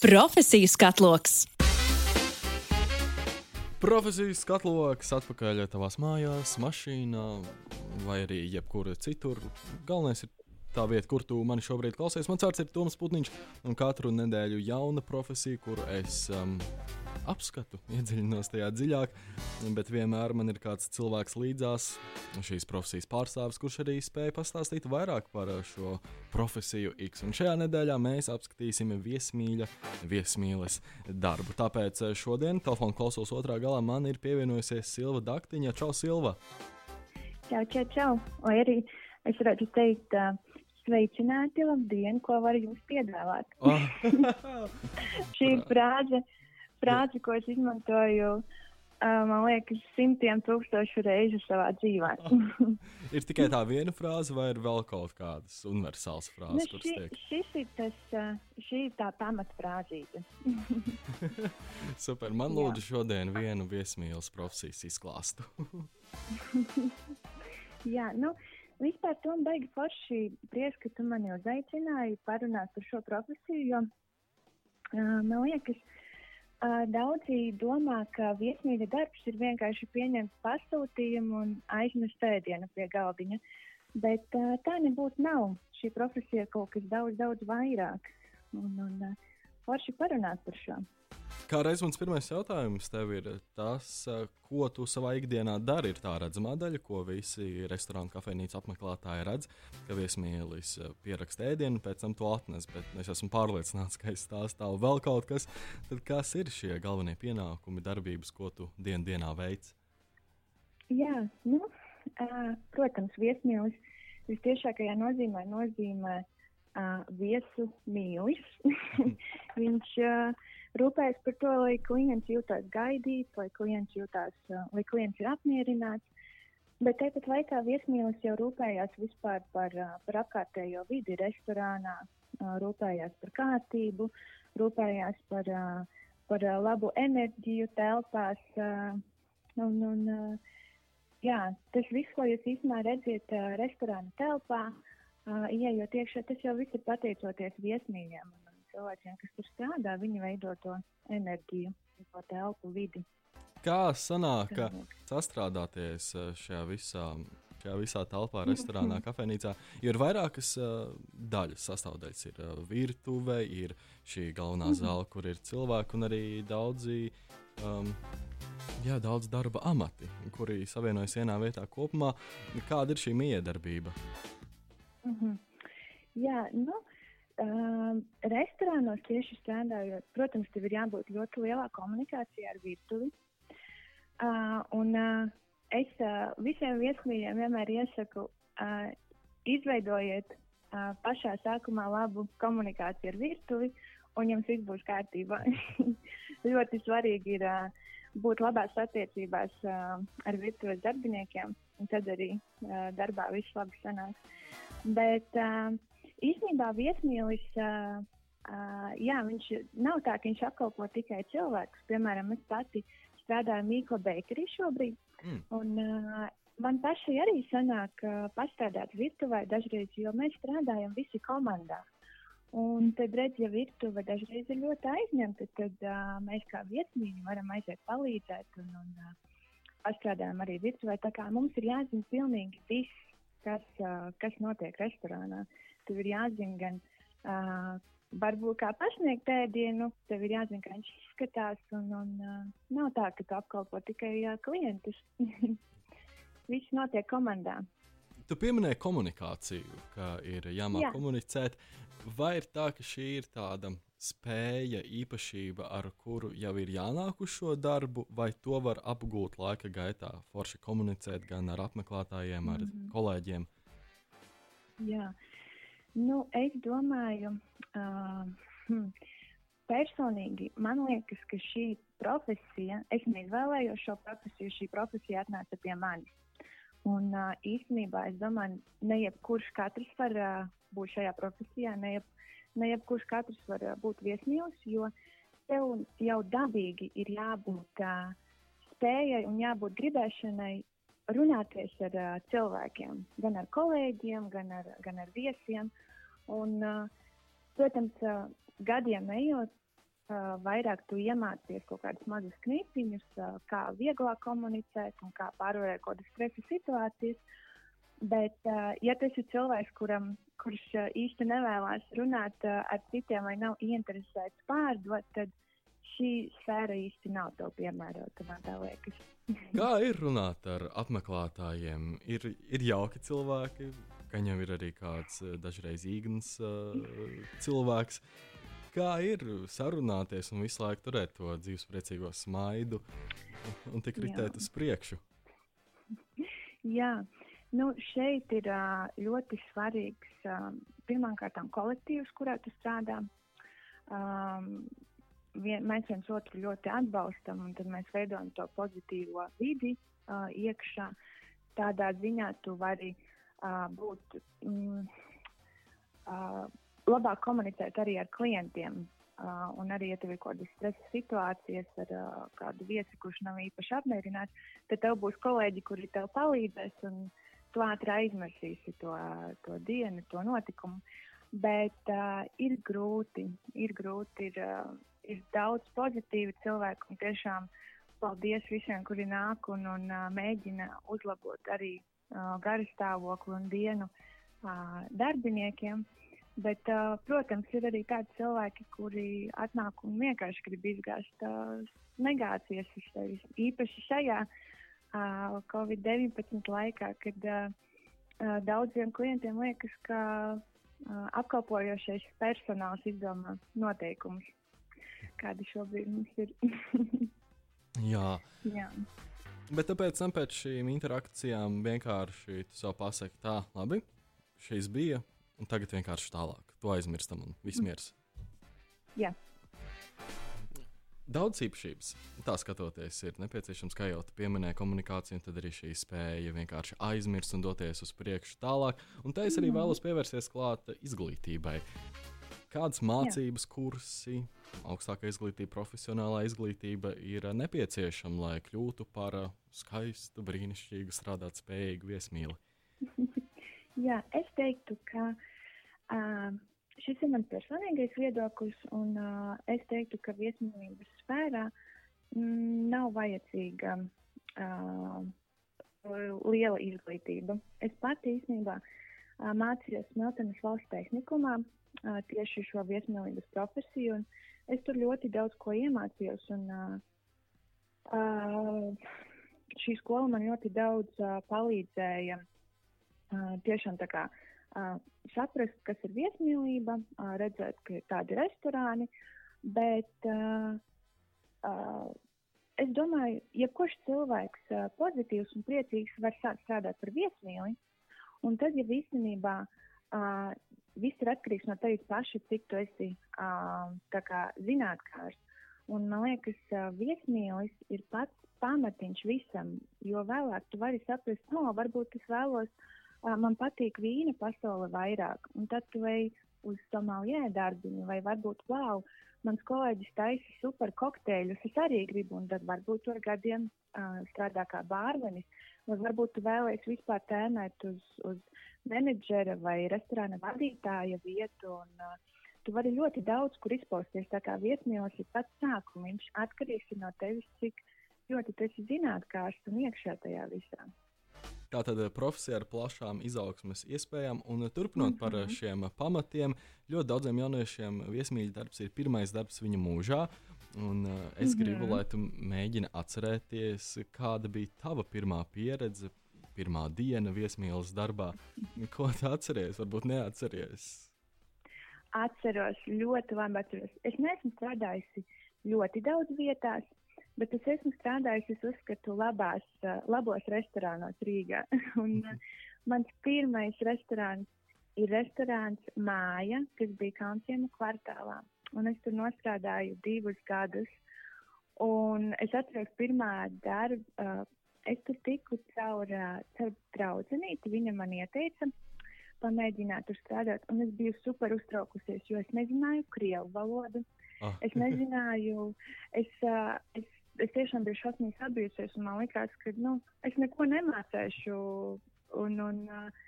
Profesiju skatloks! Profesijas skatloks atpakaļ tavās mājās, mašīnā vai arī jebkur citur. Galvenais ir tā vieta, kur tu mani šobrīd klausies. Mans vārds ir Toms Putniņš, un katru nedēļu jauna profesija, kuru es um, apskatu, iedziļinos tajā dziļāk. Bet vienmēr man ir kāds cilvēks līdzās, šīs profesijas pārstāvis, kurš arī spēja pastāstīt vairāk par šo profesiju X. Un šajā nedēļā mēs apskatīsim viesmīļa, viesmīles darbu. Tāpēc šodien telefona klausos otrā galā man ir pievienojusies Silva Daktiņa. Čau, Silva! Čau, čau, čau! Vai arī es varētu teikt, uh, sveicināti, labdien, ko var jums piedāvāt? Oh. Šī frāze, frāze, ko es izmantoju, man liekas, simtiem tūkstošu reižu savā dzīvē. oh. ir tikai tā viena frāze, vai ir vēl kaut kādas universālas frāzes, nu, kuras tiek? šis ir tas, uh, šī ir tā pamatfrāzīte. Super. Man lūdzu šodien vienu viesmīles profesijas izklāstu. Jā, nu, vispār to baigi forši prieks, ka tu mani uzaicināji parunāt par šo profesiju, jo uh, man liekas, uh, daudzi domā, ka viesmīļa darbs ir vienkārši pieņemt pasūtījumu un aiznest ēdienu pie galdiņa, bet tā nebūtu nav. Šī profesija ir kaut kas daudz, daudz vairāk. Un, un forši parunāt par šo. Kā reiz mans pirmais jautājums tev ir tas, eh, ko tu savā ikdienā dari. Ir tā redzamā daļa, ko visi restorānu kafejnīcu apmeklētāji redz, ka viesmīlis eh, pieraksta ēdienu, pēc tam to atnes. Bet es esmu pārliecināts, ka aiz tā stāv vēl kaut kas. Tad kas ir šie galvenie pienākumi, darbības, ko tu dien dienā veic? Jā, nu, uh, protams, viesmīlis visciešākajā nozīmē nozīmē uh, viesu mīlis. Viņš uh, rūpējas par to, lai klients jūtas gaidīts, lai klients, jūtās, uh, lai klients ir apmierināts. Bet tāpat laikā viesmīlis jau rūpējās vispār par, uh, par apkārtējo vidi restorānā, uh, rūpējās par kārtību, rūpējās par, par labu enerģiju telpās. Un, un, Jā, tas viss, ko jūs īstenībā redzat uh, restorāna telpā, ieejot iekšā, tas jau viss ir pateicoties viesmīļiem cilvēkiem, kas tur strādā. Viņi veido to enerģiju, to telpu vidi. Kā sanāk, ka sastrādāties eh, šajā visā, šajā visā telpā, restorānā, kafejnīcā, ir vairākas uh, daļas sastāvdaļas. Ir uh, virtuve, ir šī galvenā zāle, kur ir cilvēki un arī daudzi. Um, Jā, daudz darba amati, kuri savienojas vienā vietā kopumā. Kāda ir šī miedarbība? Mm -hmm. Jā, nu, um, restorānos tieši strādājot, protams, tev ir jābūt ļoti lielā komunikācijā ar virtuvi. Uh, un uh, es uh, visiem viesmīļiem vienmēr iesaku, uh, izveidojiet uh, pašā sākumā labu komunikāciju ar virtuvi, un jums viss būs kārtībā. ļoti svarīgi ir uh, būt labās attiecībās uh, ar virtuves darbiniekiem, un tad arī uh, darbā viss labi sanāks. Bet uh, īstenībā viesmīlis, uh, uh, jā, viņš nav tā, ka viņš apkalpo tikai cilvēkus. Piemēram, es pati strādāju Mīkla Bakery šobrīd, Mm. un uh, man pašai arī sanāk uh, pastrādāt virtuvē dažreiz, jo mēs strādājam visi komandā. Un tad, redz, ja virtuve dažreiz ir ļoti aizņemta, tad uh, mēs kā vietnieki varam aiziet palīdzēt un, un uh, pastrādājam arī virtuvē. Tā kā mums ir jāzina pilnīgi viss, kas, uh, kas notiek restorānā. Tev ir jāzina gan uh, varbūt kā pasniegt ēdienu, tev ir jāzina, kā viņš izskatās. Un, un, uh, nav tā, ka tu apkalpo tikai uh, klientus. Viss notiek komandā. Tu pieminēji komunikāciju, ka ir jāmāk Jā. komunicēt. Vai ir tā, ka šī ir tāda spēja, īpašība, ar kuru jau ir jānāk uz šo darbu, vai to var apgūt laika gaitā? Forši komunicēt gan ar apmeklētājiem, ar mm. -hmm. kolēģiem. Jā, nu, es domāju, uh, hm, personīgi man liekas, ka šī profesija, es neizvēlējos šo profesiju, šī profesija atnāca pie manis. Un uh, īstenībā es domāju, ne jebkurš katrs var uh, būt šajā profesijā, ne, jeb, ne jebkurš katrs var uh, būt viesmīlis, jo tev jau dabīgi ir jābūt uh, spējai un jābūt gribēšanai runāties ar uh, cilvēkiem, gan ar kolēģiem, gan ar, gan ar viesiem. Un, uh, protams, uh, gadiem ejot, uh, vairāk tu iemācies kaut kādus mazus knipiņus, uh, kā vieglāk komunicēt un kā pārvarēt kaut kādas stresa situācijas. Bet, ja tas ir cilvēks, kuram, kurš īsti nevēlas runāt ar citiem vai nav ieinteresēts pārdot, tad šī sfēra īsti nav tev piemērota, man tā liekas. Kā ir runāt ar apmeklētājiem? Ir, ir jauki cilvēki, ka viņam ir arī kāds dažreiz īgns uh, cilvēks, kā ir sarunāties un visu laiku turēt to dzīvespriecīgo smaidu un tik ritēt uz priekšu? Jā, nu šeit ir ļoti svarīgs pirmkārt kolektīvs, kurā tu strādā. Um, vien, mēs viens otru ļoti atbalstam, un tad mēs veidojam to pozitīvo vidi uh, iekšā. Tādā ziņā tu vari būt. Mm, labāk komunicēt arī ar klientiem. Uh, un arī, ja tev ir kaut kādas stresa situācijas ar uh, kādu viesi, kurš nav īpaši apmierināts, tad tev būs kolēģi, kuri tev palīdzēs, un tu ātri aizmirsīsi to, to dienu, to notikumu. Bet uh, ir grūti, ir grūti, ir, uh, ir daudz pozitīvu cilvēku, un tiešām paldies visiem, kuri nāk un, un uh, mēģina uzlabot arī uh, garstāvokli un dienu darbiniekiem. Bet, protams, ir arī tādi cilvēki, kuri atnāk un vienkārši grib izgāzt negācijas uz sevis. Īpaši šajā uh, Covid-19 laikā, kad daudziem klientiem liekas, ka apkalpojošais personāls izdomā noteikumus, kādi šobrīd mums ir. Jā. Jā. Bet tāpēc tam pēc šīm interakcijām vienkārši tu sev pasaki, tā, labi, šīs bija un tagad vienkārši tālāk. To aizmirstam un viss miers. Jā. Daudz īpašības, tā skatoties, ir nepieciešams, kā jau te pieminēja, komunikācija, un tad arī šī spēja vienkārši aizmirst un doties uz priekšu tālāk. Un te es arī mm. vēlos pievērsties klāt izglītībai. Kādas mācības Jā. kursi, augstākā izglītība, profesionālā izglītība ir nepieciešama, lai kļūtu par skaistu, brīnišķīgu, strādāt spējīgu viesmīli? Jā, es teiktu, ka uh, šis ir mans personīgais viedoklis, un uh, es teiktu, ka viesmīlības sfērā mm, nav vajadzīga uh, liela izglītība. Es pati īstenībā uh, mācījos Miltenes valsts tehnikumā uh, tieši šo viesmīlības profesiju, es tur ļoti daudz ko iemācījos. Un, uh, uh, šī skola man ļoti daudz uh, palīdzēja tiešām tā kā saprast, kas ir viesmīlība, redzēt, ka ir tādi restorāni, bet es domāju, jebkurš cilvēks pozitīvs un priecīgs var sākt strādāt par viesmīli, un tad, ja īstenībā viss ir atkarīgs no tevis paša, cik tu esi zinātnēkārs. Un man liekas, ka viesmīlis ir pats pamatiņš visam, jo vēlāk tu vari saprast, no, varbūt es vēlos uh, man patīk vīna pasaule vairāk. Un tad tu ej uz somalijē darbiņu, vai varbūt, wow, mans kolēģis taisa super kokteļus, es arī gribu, un tad varbūt tur gadiem uh, strādā kā bārvenis, vai varbūt tu vēlēsies vispār tēmēt uz, uz menedžera vai restorāna vadītāja vietu. Un, uh, tu vari ļoti daudz kur izpausties. Tā kā viesmīlis ir pats sākums, viņš atkarīgs no tevis, cik ļoti tu esi zinātnēkārs un iekšā tajā visā. Tātad eh, profesija ar plašām izaugsmes iespējām, un eh, turpinot mm -hmm. par eh, mhm. šiem pamatiem, ļoti daudziem jauniešiem viesmīļa darbs ir pirmais darbs viņa mūžā. Un, uh, es mm -hmm. gribu, lai tu mēģini atcerēties, kāda bija tava pirmā pieredze, pirmā diena viesmīlas darbā. Ko tu atceries? Varbūt neatceries. Atceros, ļoti labi atceros. Es neesmu strādājusi ļoti daudz vietās, Bet es esmu strādājusi, es uzskatu, labās, labos restorānos Rīgā. Un mans pirmais restorāns ir restorāns Māja, kas bija Kaunsienu kvartālā. Un es tur nostrādāju divus gadus. Un es atceros pirmā darba, es tur tiku caur, caur draudzenīti, viņa man ieteica pamēģināt tur strādāt. Un es biju super uztraukusies, jo es nezināju krievu valodu. Oh. Es nezināju, es, es es tiešām biju šausmīgi sabijusies, un man liekas, ka nu, es neko nemācēšu. Un, un, uh,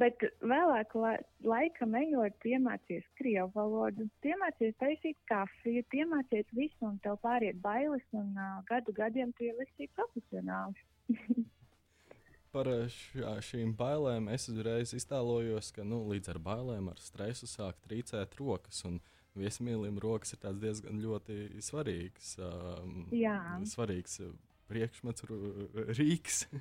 Bet vēlāk, la, laikam ejot, iemācies krievu valodu, iemācies taisīt kafiju, iemācies visu, un tev pāriet bailes, un uh, gadu gadiem tu jau esi profesionāls. Par šā, šīm bailēm es uzreiz iztēlojos, ka nu, līdz ar bailēm, ar stresu sāk trīcēt rokas. Viesmīlim rokas ir diezgan svarīgs, um, svarīgs priekšmets, rīks.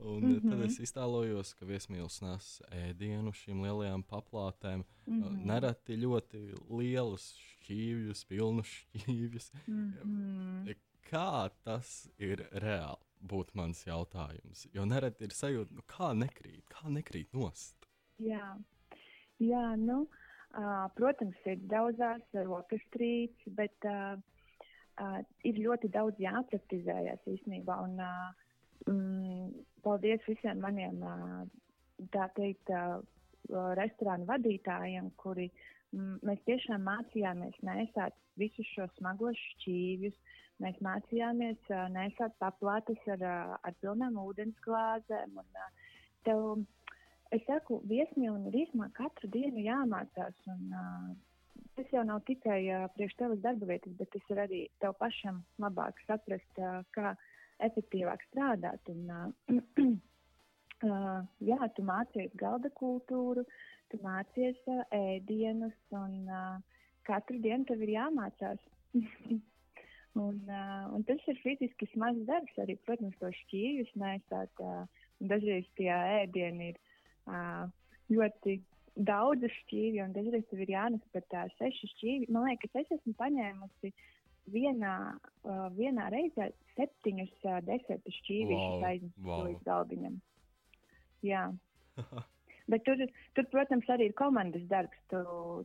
Un mm -hmm. tad es iztēlojos, ka viesmīlis nes ēdienu šīm lielajām paplātēm. Mm -hmm. Nereti ļoti lielus šķīvjus, pilnus šķīvjus. Mm -hmm. Kā tas ir reāli? Būtu mans jautājums. Jo nereti ir sajūta, nu, kā nekrīt, kā nekrīt nost. Jā, Jā nu, uh, protams, ir daudzās rokas trīcis, bet uh, uh, ir ļoti daudz jāpraktizējas īstenībā. Un, uh, mm, paldies visiem maniem, uh, tā teikt, uh, restorānu vadītājiem, kuri mm, mēs tiešām mācījāmies nesāt visus šos smagos šķīvjus. Mēs mācījāmies uh, nesāt paplātes ar, ar pilnām ūdens glāzēm. Un, uh, tev, es saku, viesmīlim ir īstenībā katru dienu jāmācās. Un, uh, tas jau nav tikai uh, priekš tevis darba vietas, bet tas ir arī tev pašam labāk saprast, uh, kā efektīvāk strādāt. Un, uh, uh, jā, tu mācies galda kultūru, tu mācies uh, ēdienus, un uh, katru dienu tev ir jāmācās. un, uh, un tas ir fiziski smags darbs, arī, protams, to šķīvjus nesāt. Uh, dažreiz tie ēdieni ir uh, ļoti daudz šķīvi, un dažreiz tev ir jānes pat uh, seši šķīvi. Man liekas, es esmu paņēmusi vienā, uh, vienā reizē septiņus uh, desertu šķīvīšus wow, aiznesu wow. līdz galdiņam. Jā. Bet tur, tur, protams, arī ir komandas darbs. Tu,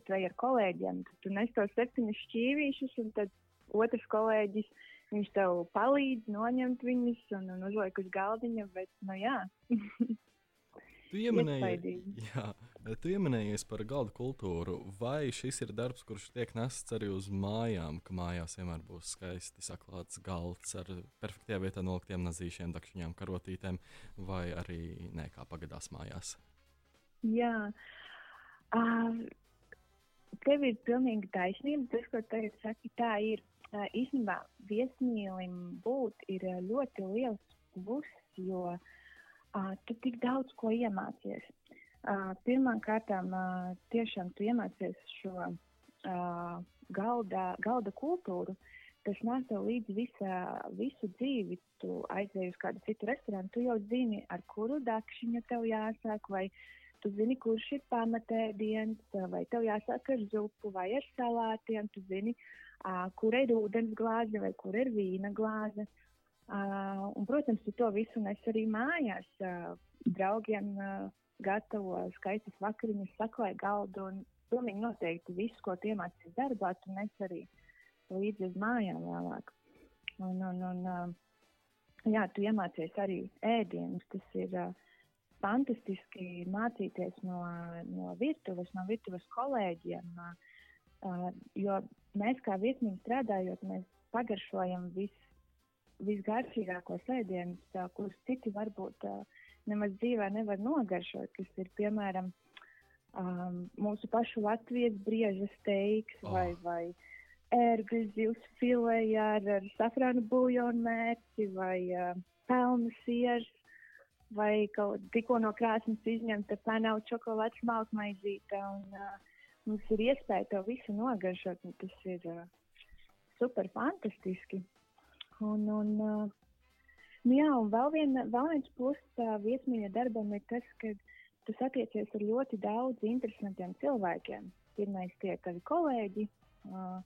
tu ej ar kolēģiem, tu, nes tos septiņus šķīvīšus, un tad otrs kolēģis viņš tev palīdz noņemt viņus un, un uzliek uz galdiņa. Bet, nu, jā. Tu pieminēji, jā, tu pieminējies par galda kultūru. Vai šis ir darbs, kurš tiek nests arī uz mājām, ka mājās vienmēr būs skaisti saklāts galds ar perfektajā vietā noliktiem nazīšiem, dakšiņām, karotītēm, vai arī nē, kā pagadās mājās? Jā. Uh, tev ir pilnīgi taisnība. Tas, ko tagad saki, tā ir. Uh, īstenībā viesmīlim būt ir ļoti liels pluss, jo uh, tu tik daudz ko iemācies. Pirmkārt, tiešām tu iemācies šo galda, galda kultūru. Tas nāk tev līdzi visa, visu dzīvi. Tu aizēji uz kādu citu restorānu, tu jau zini, ar kuru dakšiņu tev jāsāk, vai tu zini, kurš ir pamatēdiens, vai tev jāsāk ar zupu vai ar salātiem. Tu zini, uh, kur ir ūdens glāze vai kur ir vīna glāze. Uh, un, protams, tu to visu nes arī mājās. Uh, draugiem uh, gatavo skaistas vakariņas, saklāja galdu un pilnīgi noteikti visu, ko iemācījies darbā, tu nes arī līdzi uz mājām vēlāk. Un, un, un, uh, jā, tu iemācies arī ēdienus. Tas ir uh, fantastiski mācīties no, no virtuves, no virtuves kolēģiem. Uh, uh, jo mēs kā viesmīgi strādājot, mēs pagaršojam visu visgaršīgākos ēdienus, kurus citi varbūt nemaz dzīvē nevar nogaršot, kas ir piemēram um, mūsu pašu Latvijas brieža steiks oh. vai, vai ērgļu zivs filēja ar, ar safrānu buļļonu mērci vai uh, pelnu siers vai kaut tikko no krāsnes izņemta panāca čokolādes malkmaizīte. Un, uh, mums ir iespēja to visu nogaršot, tas ir uh, super fantastiski. Un, un, uh, nu jā, un vēl, vien, vēl viens pluss uh, viesmīļa darbam ir tas, ka tu satiecies ar ļoti daudz interesantiem cilvēkiem. Pirmais tie tavi kolēģi, uh,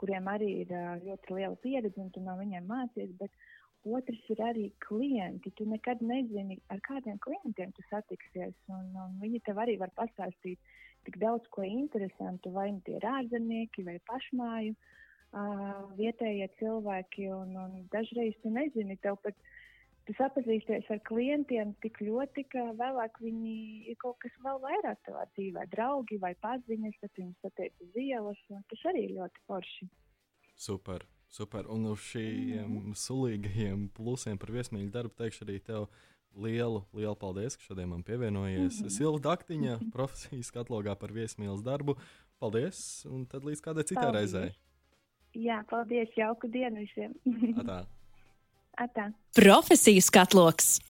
kuriem arī ir uh, ļoti liela pieredze, un tu no viņiem mācies, bet otrs ir arī klienti. Tu nekad nezini, ar kādiem klientiem tu satiksies, un, un viņi tev arī var pastāstīt tik daudz ko interesantu, vai nu tie ir ārzemnieki vai pašmāju. Uh, uh, vietējie cilvēki. Un, un dažreiz tu nezini, tev pat tu sapazīsties ar klientiem tik ļoti, ka vēlāk viņi ir kaut kas vēl vairāk tavā dzīvē, draugi vai paziņas, tad viņus satiek uz ielas. Tas arī ir ļoti forši. Super! Super. Un uz šiem mm. sulīgajiem plusiem par viesmīļu darbu teikšu arī tev lielu, lielu paldies, ka šodien man pievienojies. Mm -hmm. Silva Daktiņa, profesijas katalogā par viesmīlas darbu. Paldies, un tad līdz kādai citai reizei. Jā, paldies. Jauku dienu visiem. Atā. Atā. Profesijas katloks.